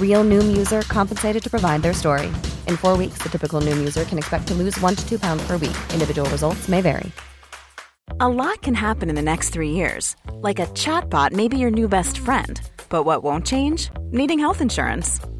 Real Noom user compensated to provide their story. In four weeks, the typical Noom user can expect to lose one to two pounds per week. Individual results may vary. A lot can happen in the next three years. Like a chatbot may be your new best friend. But what won't change? Needing health insurance.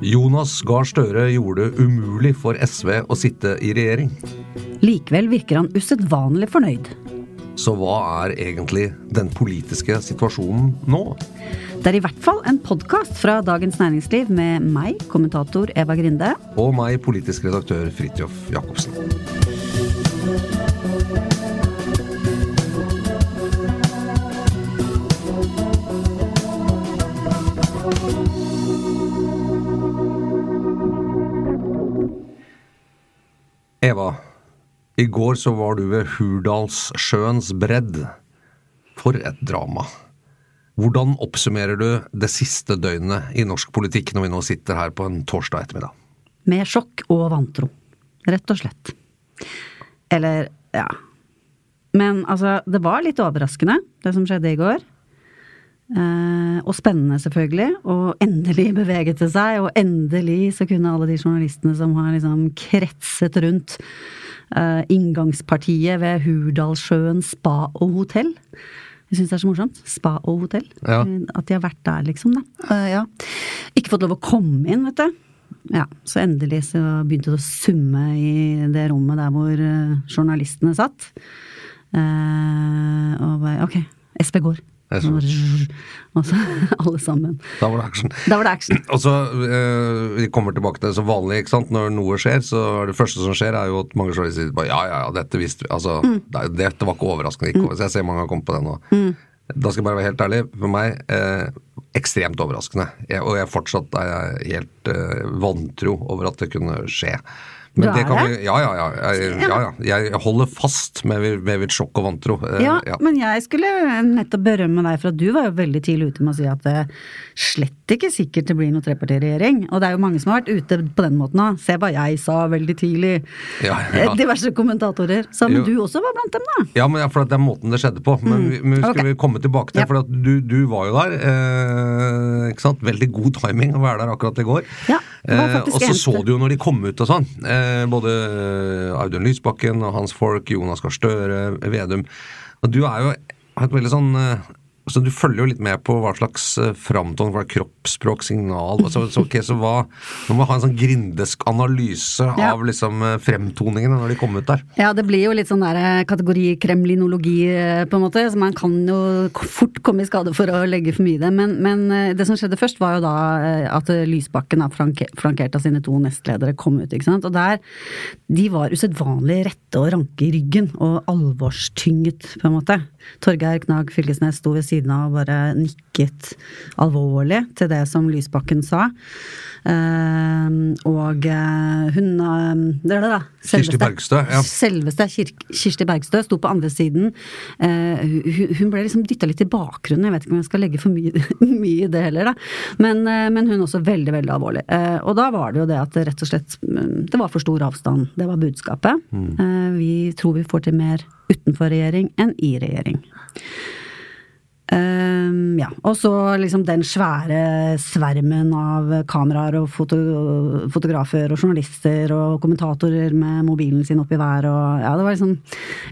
Jonas Gahr Støre gjorde det umulig for SV å sitte i regjering. Likevel virker han usedvanlig fornøyd. Så hva er egentlig den politiske situasjonen nå? Det er i hvert fall en podkast fra Dagens Næringsliv med meg, kommentator Eva Grinde. Og meg, politisk redaktør Fridtjof Jacobsen. Eva, i går så var du ved Hurdalssjøens bredd. For et drama. Hvordan oppsummerer du det siste døgnet i norsk politikk når vi nå sitter her på en torsdag ettermiddag? Med sjokk og vantro. Rett og slett. Eller, ja. Men altså, det var litt overraskende, det som skjedde i går. Eh, og spennende, selvfølgelig. Og endelig beveget det seg, og endelig så kunne alle de journalistene som har liksom kretset rundt eh, inngangspartiet ved Hurdalssjøen spa og hotell jeg syns det er så morsomt. Spa og hotell. Ja. At de har vært der, liksom. da. Uh, ja. Ikke fått lov å komme inn, vet du. Ja, Så endelig så begynte det å summe i det rommet der hvor uh, journalistene satt. Uh, og bare Ok, SP går. Og så alle sammen. Da var det action. Var det action. Og så, eh, Vi kommer tilbake til det som vanlig. ikke sant? Når noe skjer, så er det første som skjer, er jo at mange journalister sier ja, ja, ja, dette visste vi. Altså, det, dette var ikke overraskende. Ikke, så Jeg ser mange har kommet på det nå. Da skal jeg bare være helt ærlig. For meg eh, ekstremt overraskende. Jeg, og jeg fortsatt er jeg helt eh, vantro over at det kunne skje. Men Du er kan det? Vi, ja, ja, ja. Ja, ja. Jeg holder fast med, med mitt sjokk og vantro. Eh, Ja, ja. men jeg skulle nettopp berømme deg for at du var jo veldig tidlig ute med å si at det slett ikke sikkert det blir noe trepartiregjering. Og det er jo mange som har vært ute på den måten òg. Se hva jeg sa veldig tidlig. Ja. Eh, Diverse kommentatorer. Så, men Jo. du også var blant dem, da. Ja, men for det er måten det skjedde på. Men, vi, men vi skal okay. komme tilbake til, Ja. for at du, du var jo der. Eh, ikke sant? Veldig god timing å være der akkurat i går. Ja, det var Eh, og så så du jo når de kom ut og sånn. Eh, både Audun Lysbakken og hans folk, Jonas Gahr Støre, Vedum. Og du er jo et veldig sånn eh, så Du følger jo litt med på hva slags eh, framtoning, hva kroppsspråk, signal altså, så, okay, så hva, Nå må man ha en sånn grindesk analyse Ja. av liksom eh, fremtoningene når de kommer ut der. Ja, det blir jo litt sånn der eh, kategori kremlinologi, på en måte. Så man kan jo fort komme i skade for å legge for mye i det. Men, men det som skjedde først, var jo da at Lysbakken, er flankert av sine to nestledere, kom ut. ikke sant? Og der De var usedvanlig rette og ranke i ryggen, og alvorstynget, på en måte. Torgeir Knag Fylkesnes sto ved siden av og bare nikket alvorlig til det som Lysbakken sa. Eh, og eh, hun eh, Det er det, da. Kirsti Bergstø, ja. Selveste Kirsti Bergstø sto på andre siden. Eh, hun, hun ble liksom dytta litt i bakgrunnen. Jeg vet ikke om jeg skal legge for mye, mye i det heller, da. Men, men hun også veldig, veldig alvorlig. Og da var det jo det at rett og slett mm, Det var for stor avstand. Det var budskapet. Mm. vi tror vi får til mer utenfor regjering enn i regjering. Um, ja, og så liksom den svære svermen av kameraer og foto fotografer og journalister og kommentatorer med mobilen sin opp i været og ja, det var liksom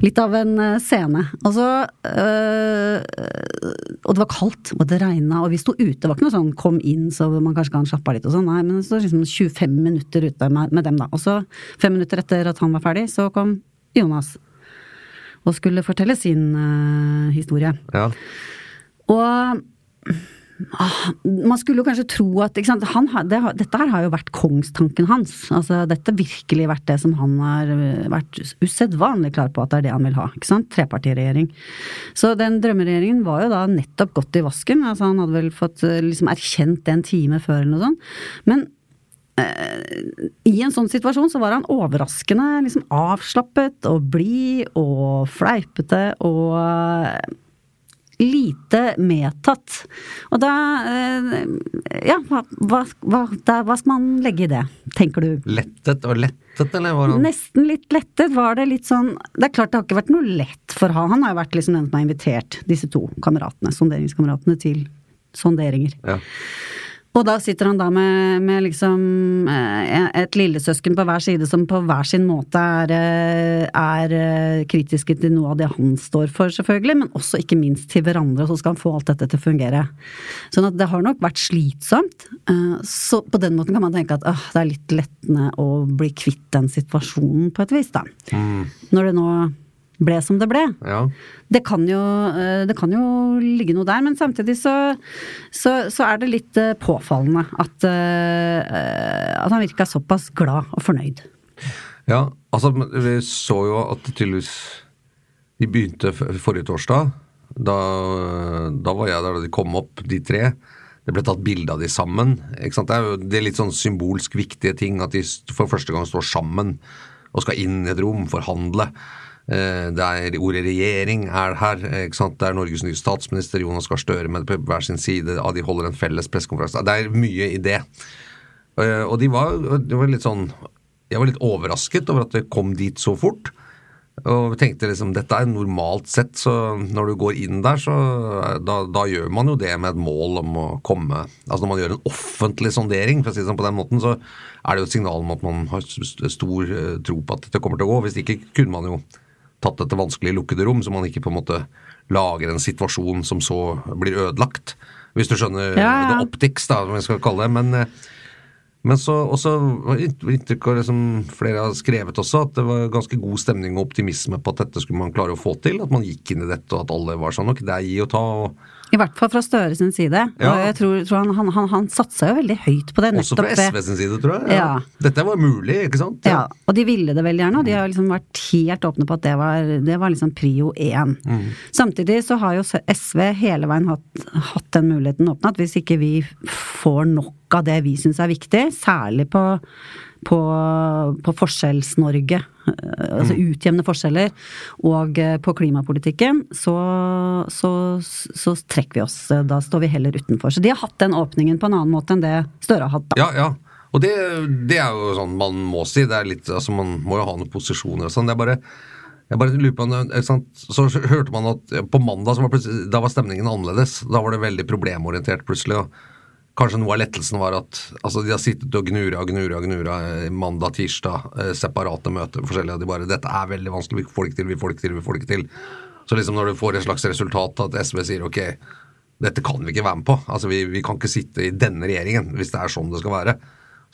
litt av en eh, scene. Og så uh, Og det var kaldt, og det regna, og vi sto ute. Det var ikke noe sånn kom inn så man kanskje kan slappe av litt og sånn, nei, men det står liksom 25 minutter ute med, med dem, da. Og så, fem minutter etter at han var ferdig, så kom Jonas og skulle fortelle sin uh, historie. Ja. Og ah, man skulle jo kanskje tro at? Han, det, Dette her har jo vært kongstanken hans. Altså, dette har virkelig vært det som han har øh, vært usedvanlig klar på at det er det han vil ha. ikke sant? Trepartiregjering. Så den drømmeregjeringen var jo da nettopp gått i vasken. altså Han hadde vel fått øh, liksom erkjent det en time før eller noe sånt. Men eh, i en sånn situasjon så var han overraskende liksom avslappet og blid og fleipete og eh, lite medtatt. Og da eh, Ja, hva, hva, da, hva skal man legge i det, tenker du? Lettet og lettet, eller var han Nesten litt lettet. Var det litt sånn Det er klart det har ikke vært noe lett for han. Han har jo vært liksom den som har invitert disse to kameratene, sonderingskameratene, til sonderinger. ja. Og da sitter han da med, med liksom eh, et lillesøsken på hver side som på hver sin måte er, eh, er eh, kritiske til noe av det han står for, selvfølgelig, men også ikke minst til hverandre, og så skal han få alt dette til å fungere. Sånn at det har nok vært slitsomt. Så på den måten kan man tenke at øh, det er litt lettende å bli kvitt den situasjonen på et vis, da. Når det nå ble som det ble. ja. Det kan, jo, eh, det kan jo ligge noe der, men samtidig så, så, så er det litt eh, påfallende at, eh, at han virka såpass glad og fornøyd. Ja, altså vi så jo at tydeligvis De begynte forrige torsdag. Da, da var jeg der da de kom opp, de tre. Det ble tatt bilde av de sammen. Ikke sant? Det er jo det er litt sånn symbolsk viktige ting at de for første gang står sammen og skal inn i et rom, forhandle. Eh, Det er Ordet regjering er her. Det er Norges nye statsminister Jonas Gahr Støre med på hver sin side. De holder en felles pressekonferanse. Det er mye i det. Eh, Og de var, de var litt sånn Jeg var litt overrasket over at det kom dit så fort. Og tenkte liksom dette er normalt sett, så når du går inn der, så da, da gjør man jo det med et mål om å komme Altså når man gjør en offentlig sondering, for å si det sånn på den måten, så er det jo et signal om at man har stor eh, tro på at dette kommer til å gå. Hvis ikke kunne man jo tatt dette vanskelige lukkede rom, så man ikke på en måte lager en situasjon som så blir ødelagt. Hvis du skjønner Ja, ja. the optics, da, som vi skal kalle det. Men, eh, men så også inntrykk av det som flere har skrevet også, at det var ganske god stemning og optimisme på at dette skulle man klare å få til. At man gikk inn i dette, og at alle var sånn nok, det er gi og ta. og I hvert fall fra Støre sin side. Ja. Og jeg tror, tror han, han, han, han satsa jo veldig høyt på det. Også fra SV sin side, tror jeg. Ja. Dette var mulig, ikke sant? Ja, og de ville det veldig gjerne, og de har liksom vært helt åpne på at det var, det var liksom prio én. Samtidig så har jo SV hele veien hatt, hatt den muligheten åpna, at hvis ikke vi får nok av det vi syns er viktig, særlig på, på, på Forskjells-Norge, eh, altså utjevne forskjeller, og eh, på klimapolitikken, så, så, så trekker vi oss. Da står vi heller utenfor. Så de har hatt den åpningen på en annen måte enn det Støre har hatt, da. Ja, ja. Og det, det er jo sånn man må si. Det er litt, altså Man må jo ha noen posisjoner og sånn. Det er bare jeg bare lurer på? Så hørte man at på mandag var, da var stemningen annerledes. Da var det veldig problemorientert plutselig. og Kanskje noe av lettelsen var at altså de har sittet og gnura og gnura gnura eh, mandag, tirsdag, eh, separate møter forskjellige, og de bare 'Dette er veldig vanskelig, vi får det ikke til, vi får det ikke til, vi får det ikke til'. Så liksom når du får et slags resultat at SV sier 'ok, dette kan vi ikke være med på', altså vi, vi kan ikke sitte i denne regjeringen hvis det er sånn det skal være,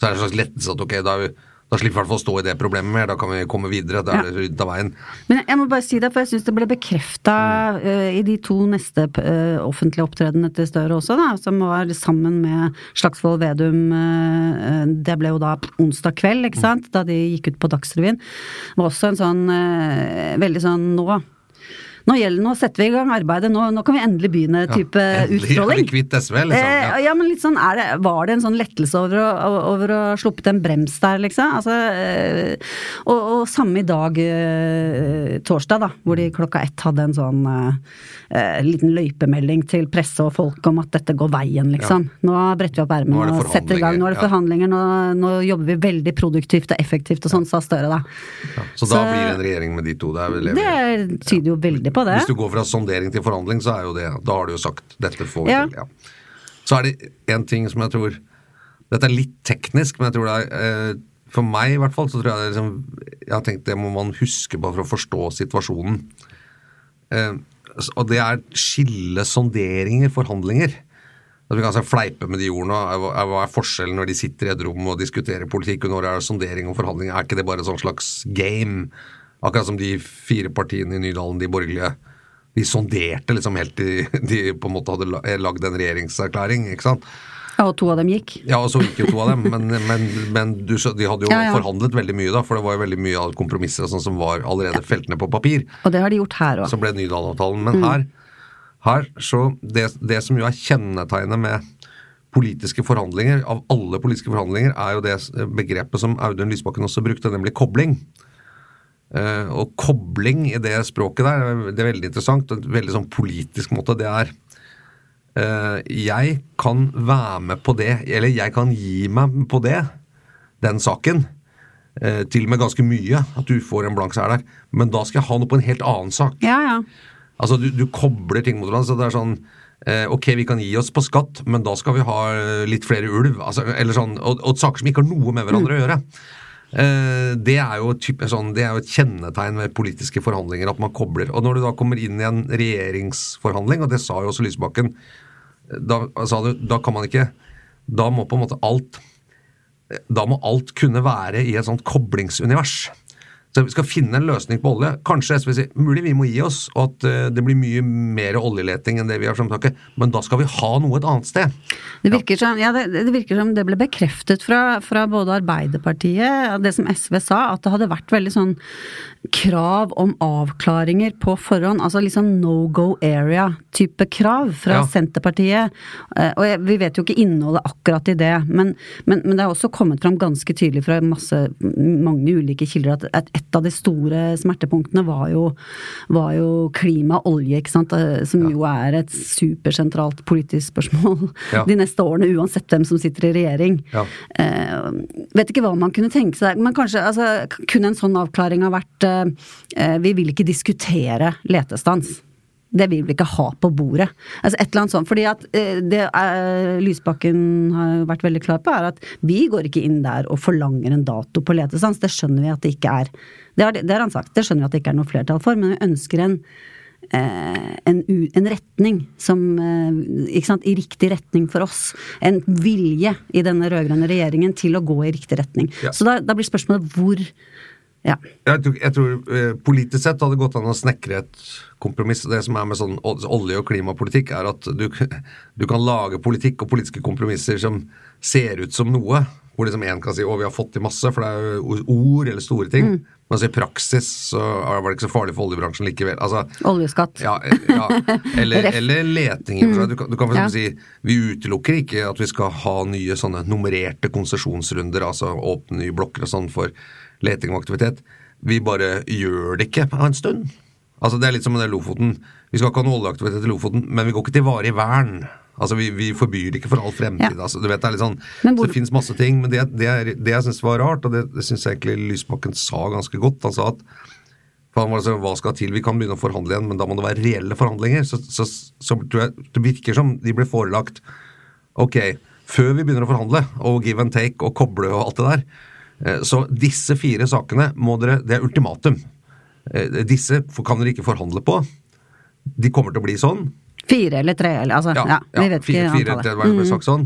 så er det en slags lettelse at ok, da, er vi- da slipper vi i hvert fall stå i det problemet mer, da kan vi komme videre, da er det ryddet av veien. Men jeg må bare si det, for jeg syns det ble bekrefta i de to neste uh, offentlige opptredenene til Støre også, da, som var sammen med Slagsvold Vedum. Uh, det ble jo da onsdag kveld, ikke sant, da de gikk ut på Dagsrevyen. Det var også en sånn veldig sånn nå nå, gjelder, nå setter vi i gang arbeidet, nå, nå kan vi endelig begynne type Endelig er vi utstråling. kvitt SV, liksom. Eh, Ja. ja, men litt sånn det, Var det en sånn lettelse over å, over å ha sluppet en brems der, liksom? Altså, eh, og, og samme i dag, eh, torsdag, da, hvor de klokka ett hadde en sånn eh, eh, liten løypemelding til presse og folk om at dette går veien, liksom. Nå bretter vi opp er ermene og setter i gang. Nå er det forhandlinger, ja. nå, nå jobber vi veldig produktivt og effektivt og sånn, sa Støre da. Så da blir det en regjering med de to. Det Det tyder jo veldig på det. Hvis du går fra sondering til forhandling, så er jo det Da har du jo sagt 'dette får vi Ja. til'. Ja. Så er det en ting som jeg tror Dette er litt teknisk, men jeg tror det er eh, For meg i hvert fall, så tror jeg det er liksom Jeg har tenkt det må man huske på for å forstå situasjonen. Eh, og det er skille sonderinger, forhandlinger. At vi kan altså fleipe med de ordene. Hva er- er forskjellen når de sitter i et rom og diskuterer politikk, og når det er sondering og forhandling? Er ikke det bare et sånn slags game? Akkurat som de fire partiene i Nydalen, de borgerlige. De sonderte liksom helt til de på en måte hadde lagd en regjeringserklæring, ikke sant? Ja, og to av dem gikk. Ja, og så gikk jo to av dem, men, men, men du, de hadde jo Ja, ja. forhandlet veldig mye da, for det var jo veldig mye av kompromisser sånn som var allerede felt ned på papir. Og det har de gjort her òg. Så ble Nydalen-avtalen. Men her, her så det, det som jo er kjennetegnet med politiske forhandlinger, av alle politiske forhandlinger, er jo det begrepet som Audun Lysbakken også brukte, nemlig kobling. Eh, og kobling i det språket der, det er veldig interessant. En veldig sånn politisk måte. Det er eh, Jeg kan være med på det, eller jeg kan gi meg på det, den saken. Eh, til og med ganske mye, at du får en blank seier der. Men da skal jeg ha noe på en helt annen sak. Ja, ja. Altså, du, du kobler ting mot hverandre. så det er sånn Ok, vi kan gi oss på skatt, men da skal vi ha litt flere ulv. Altså, eller sånn, og, og saker som ikke har noe med hverandre å gjøre. Eh, det er sånn, det er jo et kjennetegn ved politiske forhandlinger at man kobler. Og når du da kommer inn i en regjeringsforhandling, og det sa jo også Lysbakken, da, sa du, da kan man ikke Da må på en måte alt Da må alt kunne være i et sånt koblingsunivers. Så vi skal finne en løsning på olje. Kanskje SV sier mulig vi må gi oss, og at eh, det blir mye mer oljeleting enn det vi har fremtaket, men da skal vi ha noe et annet sted. Det virker, som, ja, det, det virker som det ble bekreftet fra, fra både Arbeiderpartiet det som SV sa, at det hadde vært veldig sånn krav om avklaringer på forhånd. Altså sånn no go area-type krav fra Ja. Senterpartiet. Eh, Og jeg, vi vet jo ikke innholdet akkurat i det, men, men, men det er også kommet fram ganske tydelig fra masse, mange ulike kilder at, at et av de store smertepunktene var jo, var jo klima og olje, ikke sant. Eh, Som jo er et supersentralt politisk spørsmål Ja. de neste årene, uansett hvem som sitter i regjering. Eh, vet ikke hva man kunne tenke seg, men kanskje altså, kunne en sånn avklaring ha vært Vi vil ikke diskutere letestans. Det vil vi ikke ha på bordet. Altså et eller annet sånt. Fordi at eh, det er, Lysbakken har vært veldig klar på, er at vi går ikke inn der og forlanger en dato på letestans. Det skjønner vi at det ikke er. Det har, det har han sagt. Det skjønner vi at det ikke er noe flertall for, men vi ønsker en eh, en, en retning som eh, sant, i riktig retning for oss. En vilje i denne rød-grønne regjeringen til å gå i riktig retning. Ja. Så da, da blir spørsmålet hvor Ja. Jeg tror, jeg tror eh, politisk sett hadde det gått an å snekre et kompromiss. Det som er med sånn olje- og klimapolitikk, er at du, du kan lage politikk og politiske kompromisser som ser ut som noe. Hvor liksom én kan si 'å, vi har fått til masse', for det er jo ord eller store ting. Men så i praksis så var det ikke så farlig for oljebransjen likevel. Altså, Oljeskatt. ja, ja. Eller, eller leting. seg. Du kan, du kan for Ja. si vi utelukker ikke at vi skal ha nye sånne nummererte konsesjonsrunder, altså åpne nye blokker og sånn for leting og aktivitet. Vi bare gjør det ikke en stund. Altså Det er litt som med det Lofoten. Vi skal ikke ha noe oljeaktivitet i Lofoten, men vi går ikke til varig vern. Altså Vi, vi forbyr ikke for all fremtid. Ja. altså du vet Det er litt sånn hvor- Så det fins masse ting. Men det, det, er, det jeg syns var rart, og det, det syns jeg egentlig Lysbakken sa ganske godt Han sa at han var altså, hva skal til? Vi kan begynne å forhandle igjen, men da må det være reelle forhandlinger. Så, så, så tror jeg det virker som de ble forelagt Ok, før vi begynner å forhandle, og give and take og koble og alt det der, eh, så disse fire sakene må dere Det er ultimatum. Eh, Disse kan dere ikke forhandle på. De kommer til å bli sånn. Fire eller tre, eller altså. Ja, vi vet fire, ikke fire, det var det ble sagt sånn.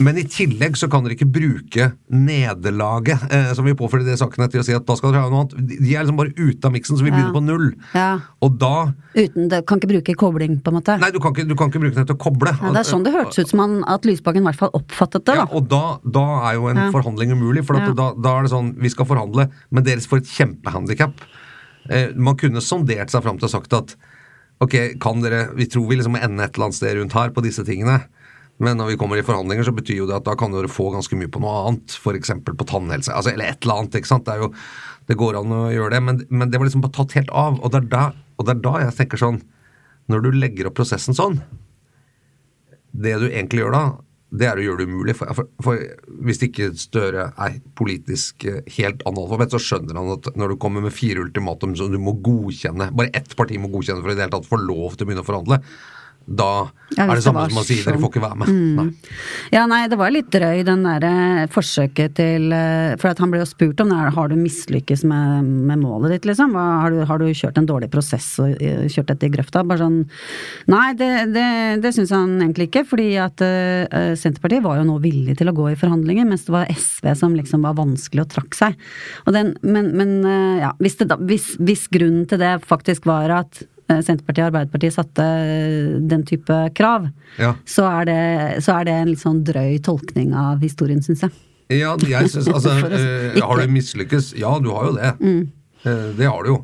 Men i tillegg så kan dere ikke bruke nederlaget eh, som vi påfører de sakene til å si at da skal dere ha noe annet. De de er liksom bare ute av miksen, så vi begynner på null. Ja. Og da Uten det, kan ikke bruke kobling, på en måte. Nei, du kan ikke, du kan ikke bruke den til å koble. Ja, det er sånn det hørtes ut som han, at Lysbakken i hvert fall oppfattet det. Ja, da. og da, da er jo en Ja. forhandling umulig, for at Ja. da, da er det sånn Vi skal forhandle, men dere får et kjempehandikap. Eh, man kunne sondert seg fram til å sagt at Ok, kan dere Vi tror vi liksom må ende et eller annet sted rundt her på disse tingene. Men når vi kommer i forhandlinger, så betyr jo det at da kan dere få ganske mye på noe annet. F.eks. på tannhelse. Altså, eller et eller annet. ikke sant? Det, jo, det går an å gjøre det. Men, men det var liksom bare tatt helt av. Og det, er da, og det er da jeg tenker sånn Når du legger opp prosessen sånn Det du egentlig gjør da, det er å gjøre det umulig. For, for, for hvis ikke Støre er politisk eh, helt analfabet, så skjønner han at når du kommer med fire ultimatum som du må godkjenne, bare ett parti må godkjenne for i det hele tatt få lov til å begynne å forhandle, da Ja, er det samme det som å si dere får ikke være med. Nei. Ja, nei, det var litt drøy, den derre forsøket til eh, For han ble jo spurt om det, har du mislykkes med, med målet ditt, liksom? Har, du, har du kjørt en dårlig prosess og eh, kjørt dette i grøfta? Bare sånn Nei, det, det, det syns han egentlig ikke, fordi at uh, Senterpartiet var jo nå villig til å gå i forhandlinger, mens det var SV som liksom var vanskelig og trakk seg. Og den, men, men uh, ja, hvis, det da, hvis, hvis grunnen til det faktisk var at eh, Senterpartiet og Arbeiderpartiet satte eh, den type krav, Ja. så, er det, så er det en litt sånn drøy tolkning av historien, syns jeg. Ja, jeg synes, altså, eh, Har du mislykkes? Ja, du har jo det. Mm. det har du jo.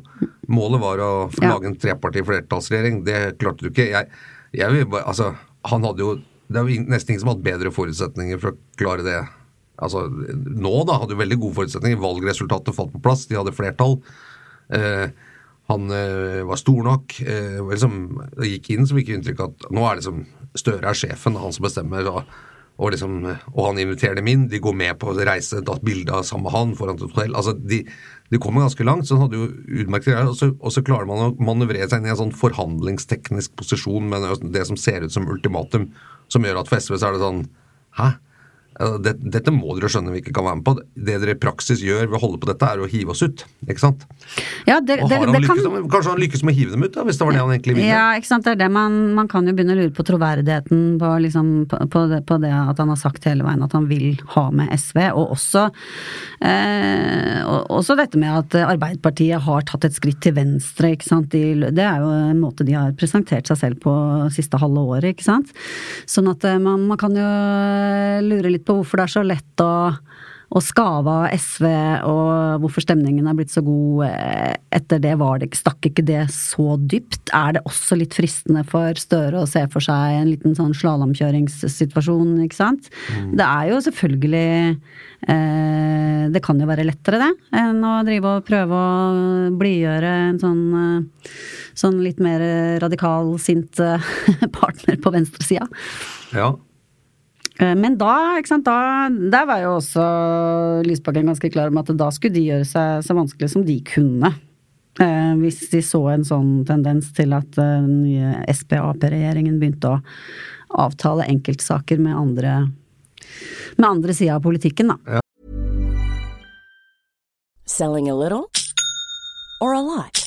Målet var å Ja. lage en treparti flertallsregjering. Det klarte du ikke. Jeg, jeg vil bare, altså, han hadde jo Det er jo nesten ingen som har hatt bedre forutsetninger for å klare det. Altså, nå da hadde jo veldig gode forutsetninger. Valgresultatet falt på plass, de hadde flertall. Eh, han eh, var stor nok. Eh, liksom, det gikk inn som fikk inntrykk at nå er liksom Støre er sjefen, han som bestemmer. Og, og, liksom, og han inviterer dem inn, de går med på å reise, tatt bilde av sammen med han foran et hotell. Altså, de, de kommer ganske langt, så han hadde jo utmerket greier. Og og så klarer man å manøvrere seg inn i en sånn forhandlingsteknisk posisjon med det som ser ut som ultimatum, som gjør at for SV så er det sånn Hæ? Altså, det, dette må dere skjønne vi ikke kan være med på. Det dere i praksis gjør ved å holde på dette, er å hive oss ut. Ikke sant? Ja, det, det, han lykkes, kan Kanskje han lykkes med å hive dem ut, da, hvis det var det han egentlig ville? Ja, ikke sant. Det er det man, man kan jo begynne å lure på troverdigheten på, liksom, på, på, det, på det at han har sagt hele veien at han vil ha med SV, og også, eh, også dette med at Arbeiderpartiet har tatt et skritt til venstre, ikke sant. De, det er jo en måte de har presentert seg selv på siste halve året, ikke sant. Sånn at eh, man, man kan jo lure litt på hvorfor det er så lett å å skave av SV, og hvorfor stemningen er blitt så god eh, etter det, var det, stakk ikke det så dypt? Er det også litt fristende for Støre å se for seg en liten sånn slalåmkjøringssituasjon, ikke sant? Det er jo selvfølgelig eh, Det kan jo være lettere, det, enn å drive og prøve å blidgjøre en sånn, eh, sånn litt mer radikal, sint eh, partner på venstresida. Ja. Eh, Men da, ikke sant, da Der var jo også Lysbakken ganske klar om at da skulle de gjøre seg så vanskelig som de kunne. Eh, hvis de så en sånn tendens til at eh, den nye Sp-Ap-regjeringen begynte å avtale enkeltsaker med andre med andre sida av politikken, da. Selling a little or a lot?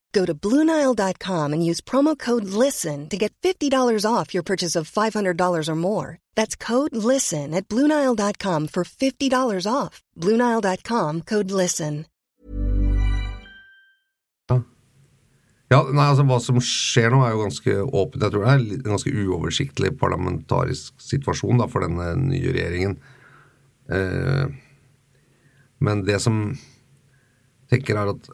Go to BlueNile.com and use promo code LISTEN to get $50 off your purchase of $500 or more. That's code LISTEN at BlueNile.com for $50 off. BlueNile.com code LISTEN. Ja, nei, altså Hva som skjer nå, er jo ganske åpent. Jeg tror det er en ganske uoversiktlig parlamentarisk situasjon da, for denne nye regjeringen. Eh, men det som tenker, er at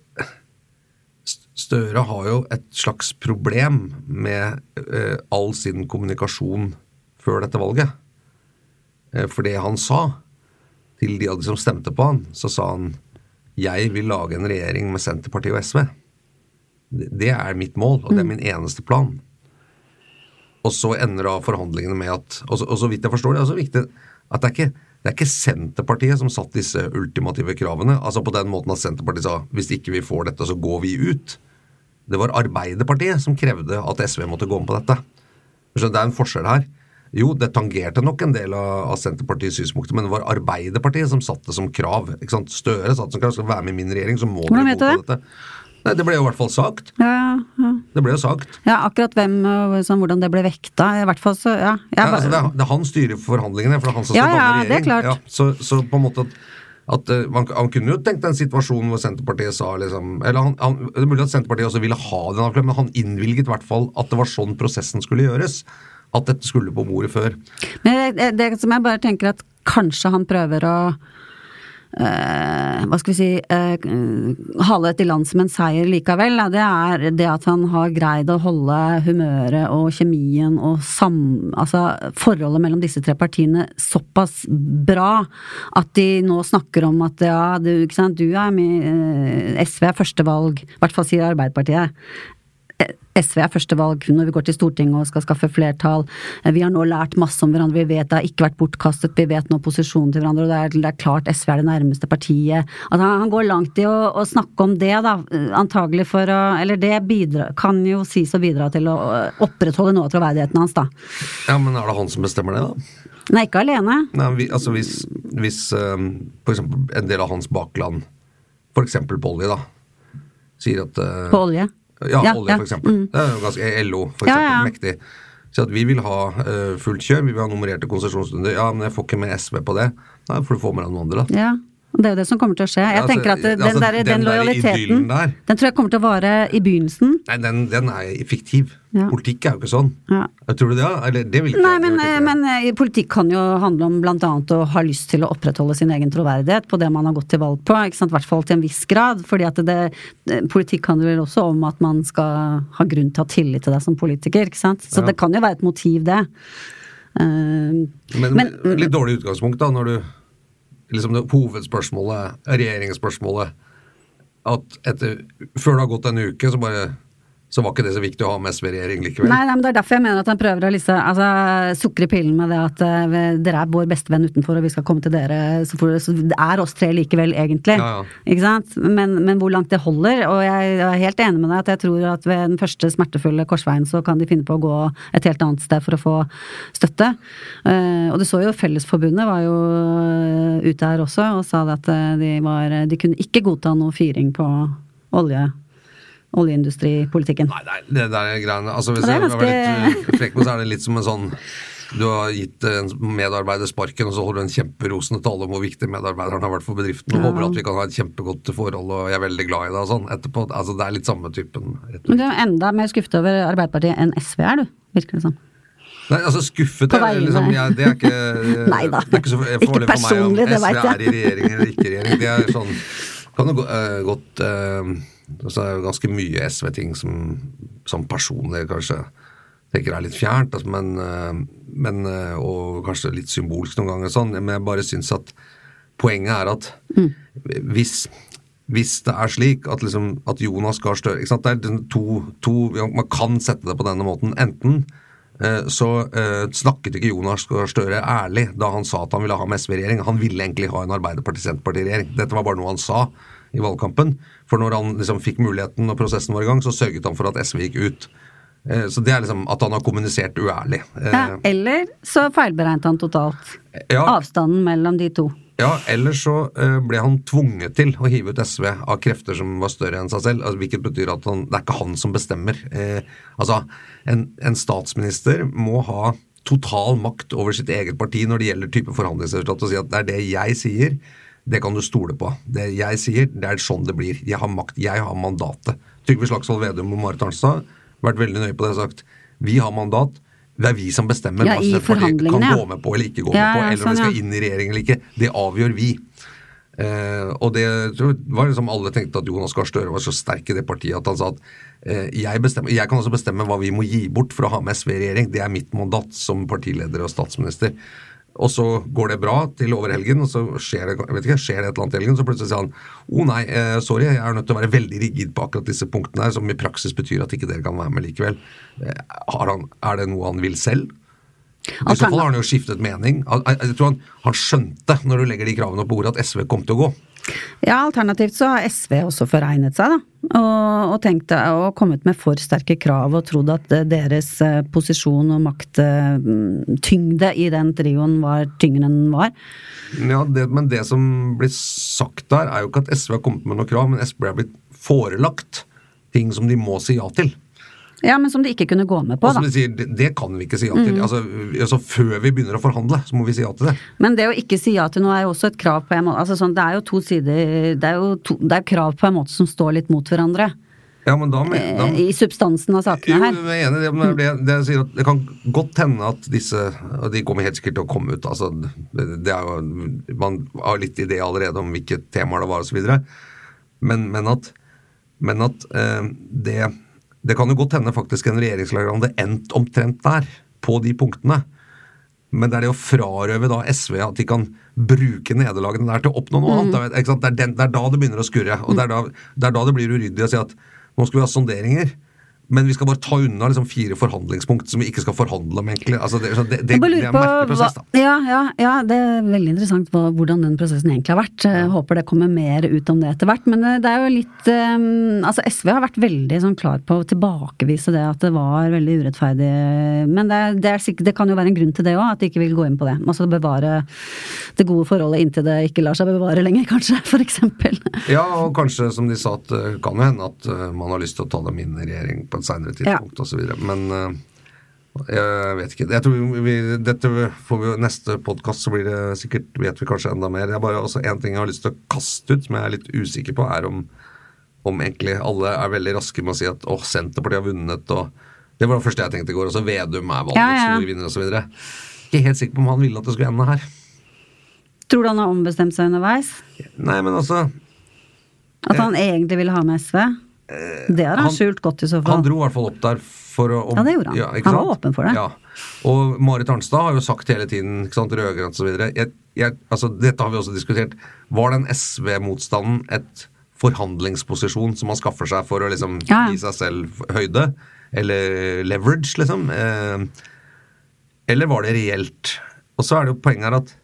Støre har jo et slags problem med eh, all sin kommunikasjon før dette valget. Eh, for det han sa til de som stemte på han, så sa han 'Jeg vil lage en regjering med Senterpartiet og SV'. Det det er mitt mål, og det er min eneste plan. og så ender da forhandlingene med at Og så, og så vidt jeg forstår det, er det viktig at det er ikke det er ikke Senterpartiet som satt disse ultimative kravene. altså På den måten at Senterpartiet sa hvis ikke vi får dette, så går vi ut. Det var Arbeiderpartiet som krevde at SV måtte gå med på dette. Så det er en forskjell her. Jo, det tangerte nok en del av, Senterpartiets synspunkter, men det var Arbeiderpartiet som satte som krav. ikke sant? Støre satte som krav skal være med i min regjering, så må Hvordan dere vet du det? dette. Nei, Det ble jo i hvert fall sagt. Ja, ja. Det ble jo sagt. ja, akkurat hvem og sånn, hvordan det ble vekta. I hvert fall så, ja. Jeg Ja, altså det, er, det er han styrer forhandlingene, for det er han som Ja, skal ja, danne det er klart. Ja, så, så på en måte at, at eh, man, Han kunne jo tenkt en situasjon hvor Senterpartiet sa liksom eller han, han, Det er mulig at Senterpartiet også ville ha den avklaringen, men han innvilget i hvert fall at det var sånn prosessen skulle gjøres. At dette skulle på bordet før. Men det, det som jeg bare tenker at kanskje han prøver å eh, hva skal vi si eh, hale dette i land som en seier likevel, det er det at han har greid å holde humøret og kjemien og sam, altså forholdet mellom disse tre partiene såpass bra at de nå snakker om at ja, du, ikke sant, du er med eh, SV er førstevalg, i hvert fall sier Arbeiderpartiet. SV er førstevalg når vi går til Stortinget og skal skaffe flertall. Eh, Vi har nå lært masse om hverandre, vi vet det har ikke vært bortkastet, vi vet nå posisjonen til hverandre, og det er, det er klart SV er det nærmeste partiet. Altså, han, han går langt i å, å snakke om det, da, antagelig for å Eller det bidra, kan jo sies å bidra til å opprettholde noe av troverdigheten hans, da. Ja, Men er det han som bestemmer det, da? Nei, ikke alene. Nei, vi, altså Hvis, hvis eh, for eksempel en del av hans bakland, for eksempel på olje, da, sier at eh, På olje. Ja, Ja, olje, ja, for eksempel. mm. Det er jo ganske LO, for eksempel. ja. Mektig. Så at vi vil ha uh, fullt kjør, vi vil ha nummererte konsesjonsrunder. Ja, men jeg får ikke med SV på det. Nei, får du få med deg noen andre, da. Ja. Det er jo det som kommer til å skje. Jeg Ja, altså, tenker at den, altså, der, den, den lojaliteten der. Den tror jeg kommer til å vare i begynnelsen. Nei, den, den er fiktiv. Ja. Politikk er jo ikke sånn. Ja. Tror du det? Eller det Nei, men, men eh, politikk kan jo handle om annet å ha lyst til å opprettholde sin egen troverdighet på det man har gått til valg på, i hvert fall til en viss grad. fordi at det, det, politikk handler vel også om at man skal ha grunn til å ha tillit til deg som politiker, ikke sant. Så Ja. det kan jo være et motiv, det. Uh, Men, Men- litt dårlig utgangspunkt, da, når du liksom det Hovedspørsmålet, regjeringsspørsmålet At etter, før det har gått en uke, så bare så var ikke det så viktig å ha med SV i regjering likevel. Nei, nei, men Det er derfor jeg mener at han prøver å liksom, altså, sukre pillen med det at uh, dere er vår beste venn utenfor, og vi skal komme til dere. Så, for, så det er oss tre likevel, egentlig. Ja, ja. Ikke sant? Men, men hvor langt det holder. Og jeg er helt enig med deg at jeg tror at ved den første smertefulle korsveien så kan de finne på å gå et helt annet sted for å få støtte. Uh, og du så jo Fellesforbundet var jo eh, ute her også og sa det at de, var, de kunne ikke godta noe fyring på olje oljeindustripolitikken. Nei, nei, det der greiene altså Hvis er jeg var litt uh, frekk så er det litt som en sånn Du har gitt en medarbeider sparken, og så holder du en kjemperosende tale om hvor viktig medarbeideren har vært for bedriften, og Ja. håper at vi kan ha et kjempegodt forhold, og jeg er veldig glad i deg og sånn etterpå. Altså, det er litt samme typen Men du er enda mer skuffet over Arbeiderpartiet enn SV er, du. Virker det som. Nei, altså skuffet er liksom, ja, Det er ikke Nei da. Det er ikke så Ikke farlig for meg personlig, om det SV er i regjering eller ikke i regjering. Det er sånn Kan gå- eh, godt uh, altså, Det er jo ganske mye SV-ting som, som personlig kanskje tenker er litt fjernt, altså, men, uh, men eh, og kanskje litt symbolsk noen ganger, sånn, men jeg bare syns at poenget er at Mm. hvis hvis det er slik at, liksom, at Jonas Gahr Støre ikke sant? Det er liksom to, to, Man kan sette det på denne måten. Enten så eh, snakket ikke Jonas Gahr Støre ærlig da han sa at han ville ha med SV i regjering. Han ville egentlig ha en Arbeiderparti-Senterparti-regjering. Dette var bare noe han sa i valgkampen. For når han liksom fikk muligheten og prosessen var i gang, så sørget han for at SV gikk ut. Eh, så det er liksom at han har kommunisert uærlig. Eh, Ja, eller så feilberegnet han totalt. ja. Avstanden mellom de to. Ja, eller så eh, ble han tvunget til å hive ut SV av krefter som var større enn seg selv. Altså, hvilket betyr at han, det er ikke han som bestemmer. Eh, altså, en, en statsminister må ha total makt over sitt eget parti når det gjelder type forhandlingsresultat, og si at det er det jeg sier, det kan du stole på. Det jeg sier, det er sånn det blir. Jeg har makt, jeg har mandatet. Trygve Slagsvold Vedum og Marit Arnstad har vært veldig nøye på det og sagt vi har mandat. Det er vi som bestemmer Ja, hva Senterpartiet kan gå med på eller ikke gå Ja, med på, eller om vi sånn, skal inn i regjering eller ikke. Det avgjør vi. Eh, og det var liksom alle tenkte at Jonas Gahr Støre var så sterk i det partiet at han sa at eh, jeg, bestemmer, jeg kan også bestemme hva vi må gi bort for å ha med SV i regjering. Det er mitt mandat som partileder og statsminister. Og så går det bra til over helgen, og så skjer det, vet ikke, skjer det et eller annet i helgen, så plutselig sier han å oh, nei, eh, sorry, jeg er nødt til å være veldig rigid på akkurat disse punktene her, som i praksis betyr at ikke dere kan være med likevel. Eh, har han, er det noe han vil selv? I så fall har han jo skiftet mening. Jeg, jeg tror han, han skjønte, når du legger de kravene på bordet, at SV kom til å gå. Ja, alternativt så har SV også foregnet seg, da. Og, og tenkt og kommet med for sterke krav og trodd at deres eh, posisjon og makttyngde i den trioen var tyngre enn den var. Ja, det, men det som blir sagt der, er jo ikke at SV har kommet med noe krav, men SV har blitt forelagt ting som de må si ja til. Ja, men som de ikke kunne gå med på, da. De sier, det, det, kan vi ikke si ja til. Mm. Altså, altså, Før vi begynner å forhandle, så må vi si ja til det. Men det å ikke si ja til noe er jo også et krav på en måte altså, sånn, Det er jo to sider Det er jo to, det er krav på en måte som står litt mot hverandre. Ja, men da, da I substansen av sakene her. Jo, jeg er enig men det. det, det, sier at det kan godt hende at disse Og de kommer helt sikkert til å komme ut. altså det er jo, Man har litt idé allerede om hvilke temaer det var osv. Men, men at, men at eh, det det kan jo godt hende faktisk en regjeringslager hadde endt omtrent der, på de punktene. Men det er det å frarøve da SV at de kan bruke nederlagene der til å oppnå noe mm. annet. Det er, den, det er, da det begynner å skurre. Og det er da det, er da det blir uryddig å si at nå skal vi ha sonderinger. Men vi skal bare ta unna liksom fire forhandlingspunkt som vi ikke skal forhandle om, egentlig. Altså det, det, det, det, er en merkelig prosess, da. Ja, ja, ja, det er veldig interessant hva, hvordan den prosessen egentlig har vært. Jeg håper det kommer mer ut om det etter hvert. Men eh, det er jo litt um, Altså SV har vært veldig sånn klar på å tilbakevise det at det var veldig urettferdig. Men det, er, sikkert, det kan jo være en grunn til det òg, at de ikke vil gå inn på det. Altså bevare det gode forholdet inntil det ikke lar seg bevare lenger, kanskje. For eksempel. Ja, og kanskje som de sa, at det kan jo hende at eh, man har lyst til å ta dem inn i regjering på et seinere tidspunkt ja. osv. Men uh, jeg vet ikke. Jeg tror vi, dette får vi Neste podkast så blir det sikkert vet vi kanskje enda mer. Jeg bare også En ting jeg har lyst til å kaste ut, som jeg er litt usikker på, er om, om egentlig alle er veldig raske med å si at åh, Senterpartiet har vunnet, og Det var det første jeg tenkte i går. Også Vedum er valgets ja, ja. store vinner osv. Ikke helt sikker på om han ville at det skulle ende her. Tror du han har ombestemt seg underveis? Nei, men altså At han eh, egentlig ville ha med SV? Det har han, han skjult godt i så fall. Han dro i hvert fall opp der for å Ja, det gjorde han. Ja, han var åpen for det. Ja. Og Marit Arnstad har jo sagt hele tiden, ikke sant, rød-grønt osv. Altså, dette har vi også diskutert. Var den SV-motstanden et forhandlingsposisjon som man skaffer seg for å liksom ja, gi seg selv høyde? Eller leverage, liksom? Eh, eller var det reelt? Og så er det jo poenget her at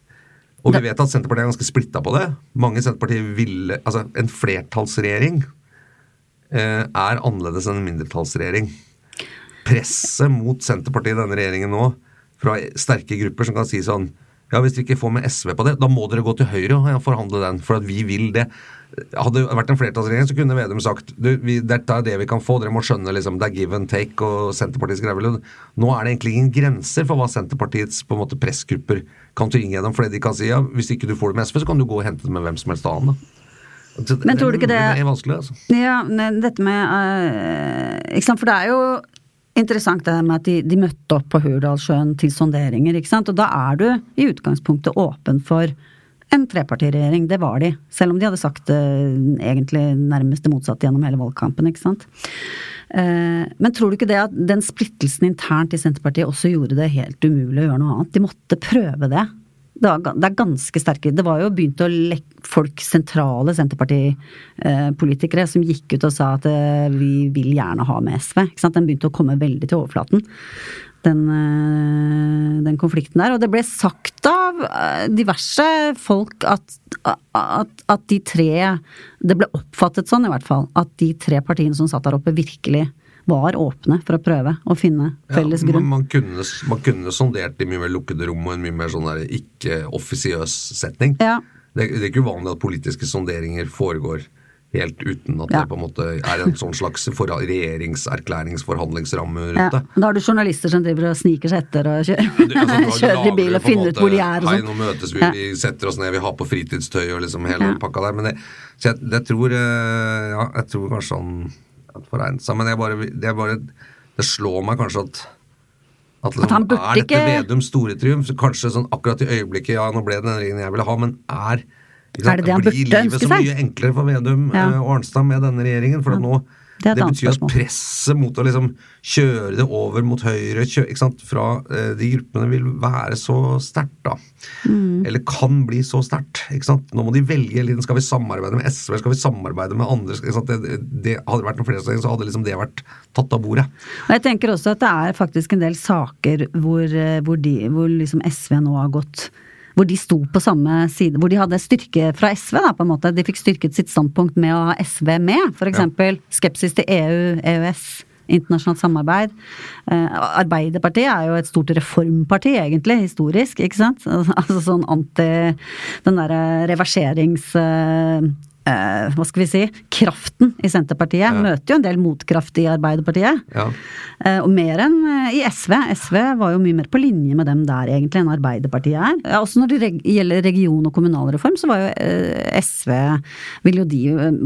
Og vi vet at Senterpartiet er ganske splitta på det. Mange i Senterpartiet ville Altså, en flertallsregjering Eh, er annerledes enn en mindretallsregjering. Presset mot Senterpartiet i denne regjeringen nå, fra sterke grupper som kan si sånn ja, Hvis dere ikke får med SV på det, da må dere gå til Høyre og forhandle den, for at vi vil det. Hadde det vært en flertallsregjering, så kunne Vedum sagt du, vi, dette er det vi kan få, dere må skjønne liksom, det er give and take og Senterpartiets greier. Nå er det egentlig ingen grenser for hva Senterpartiets på en måte pressgrupper kan tvinge gjennom, fordi de kan si ja, hvis ikke du får det med SV, så kan du gå og hente det med hvem som helst annen. Men tror du ikke det Det er vanskelig, altså. Ja, dette med uh, Ikke sant, for det er jo interessant det med at de, de møtte opp på Hurdalssjøen til sonderinger, ikke sant. Og da er du i utgangspunktet åpen for en trepartiregjering. Det var de. Selv om de hadde sagt det egentlig nærmest det motsatte gjennom hele valgkampen, ikke sant. Uh, men tror du ikke det at den splittelsen internt i Senterpartiet også gjorde det helt umulig å gjøre noe annet? De måtte prøve det det, er ganske sterke Det var jo begynt å lekke folk, sentrale Senterpartipolitikere, som gikk ut og sa at eh, vi vil gjerne ha med SV. Ikke sant? Den begynte å komme veldig til overflaten. Den, eh, den, konflikten der. Og det ble sagt av eh, diverse folk at, at, at, de tre Det ble oppfattet sånn, i hvert fall. At de tre partiene som satt der oppe, virkelig var åpne for å prøve å finne felles grunn. Man, man, kunne, man kunne sondert i mye mer lukkede rom og en mye mer sånn ikke-offisiøs setting. Ja. Det, det, er ikke uvanlig at politiske sonderinger foregår helt uten at ja. det på en måte er en sånn slags regjeringserklæringsforhandlingsramme rundt det. Ja. Da har du journalister som driver og sniker seg etter og kjører, du, altså, kjører i bil og finner ut hvor de er. Og Hei, nå møtes vi, ja. vi setter oss ned, vi har på fritidstøy og liksom hele ja. pakka der. Men det, så jeg, jeg, tror, eh, ja, jeg tror kanskje han foregnet seg. Men jeg bare, det, bare, det slår meg kanskje at at, liksom, at Er dette ikke... Vedums store triumf? Kanskje sånn akkurat i øyeblikket, ja, nå ble det den regjeringen jeg ville ha, men er er det det han burde ønske seg? Blir livet så mye enklere for Vedum ja. uh, og Arnstad med denne regjeringen? For at nå Det et det betyr at presset mot å liksom kjøre det over mot høyre kjøre, fra eh, de gruppene vil være så sterkt, da. Mm. Eller kan bli så sterkt. Nå må de velge. Skal vi samarbeide med SV, skal vi samarbeide med andre? Det, det Hadde vært noen flere steder, så hadde liksom det vært tatt av bordet. Og jeg tenker også at det er faktisk en del saker hvor, eh, hvor, de, hvor liksom SV nå har gått hvor de sto på samme side, hvor de hadde styrke fra SV, da, på en måte. De fikk styrket sitt standpunkt med å ha SV med. For eksempel skepsis til EU, EØS, internasjonalt samarbeid. Eh, Arbeiderpartiet er jo et stort reformparti, egentlig, historisk, ikke sant? Altså sånn anti Den derre reverserings... eh, eh, hva skal vi si, kraften i Senterpartiet møter jo en del motkraft i Arbeiderpartiet. Ja. Eh, og mer enn eh, i SV. SV var jo mye mer på linje med dem der egentlig enn Arbeiderpartiet er. Ja, også når det gjelder region- og kommunalreform, så var jo eh, SV vil jo de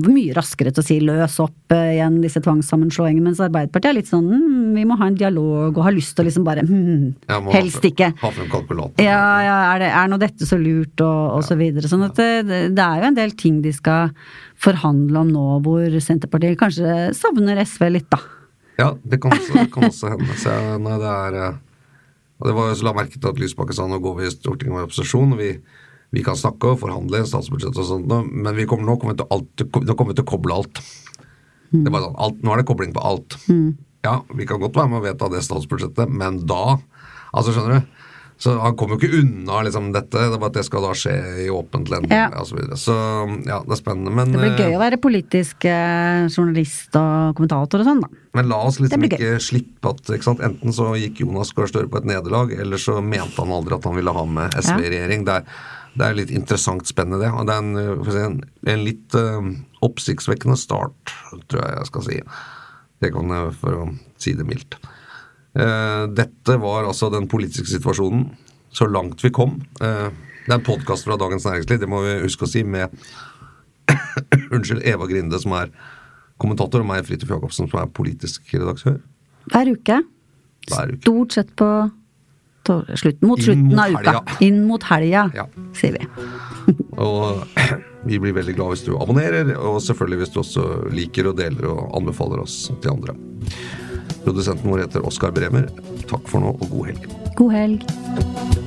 mye raskere til å si løs opp igjen disse tvangssammenslåingene, mens Arbeiderpartiet er litt sånn hm, vi må ha en dialog og har lyst til å liksom bare hm, Ja, helst ikke. Ha frem kalkulatoren. Ja, ja, er, det, er nå dette så lurt, og, og så videre. Sånn at det, det det er jo en del ting de skal forhandle om nå, hvor Senterpartiet kanskje savner SV litt, da. Ja, det kan også, kan også hende. Så nei, det er eh, og det var jo så la merke til at Lysbakken sa nå går vi i Stortinget med opposisjon. vi, vi kan snakke og forhandle statsbudsjett og sånt, men vi kommer, nå kommer til, alt, kommer til å koble alt. Det var sånn, alt. Nå er det kobling på alt. Ja, vi kan godt være med å vedta det statsbudsjettet, men da Altså, skjønner du? Så han kommer jo ikke unna liksom dette, det bare at det skal da skje i åpent lende Ja. og så videre. Så ja, det er spennende. Men, Det blir eh, gøy å være politisk eh, journalist og kommentator og sånn, da. Men la oss liksom ikke slippe at ikke sant? Enten så gikk Jonas Gahr Støre på et nederlag, eller så mente han aldri at han ville ha med SV i regjering. Det er, det er litt interessant spennende, det. Og det er en, får si, en, en litt uh, oppsiktsvekkende start, tror jeg jeg skal si. Det kan jeg for å si det mildt. Eh, dette var altså den politiske situasjonen så langt vi kom. Eh, det er en podkast fra Dagens Næringsliv, det må vi huske å si, med Unnskyld, Eva Grinde, som er kommentator, og meg, Fridtjof Jacobsen, som er politisk redaktør. Hver uke. Hver uke. Stort sett på slutten, mot slutten mot av uka. helga. Inn mot helga, Ja. sier vi. Og vi blir veldig glad hvis du abonnerer, og selvfølgelig hvis du også liker og deler og anbefaler oss til andre. Produsenten vår heter Oskar Bremer. Takk for nå, og god helg. God helg.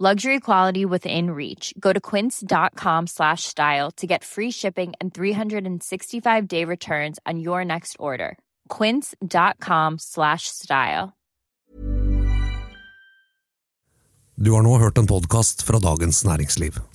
Luxury quality within reach. Go to quince.com slash style to get free shipping and 365 day returns on your next order. Quince.com slash style. Du har nå hørt en podkast fra Dagens Næringsliv.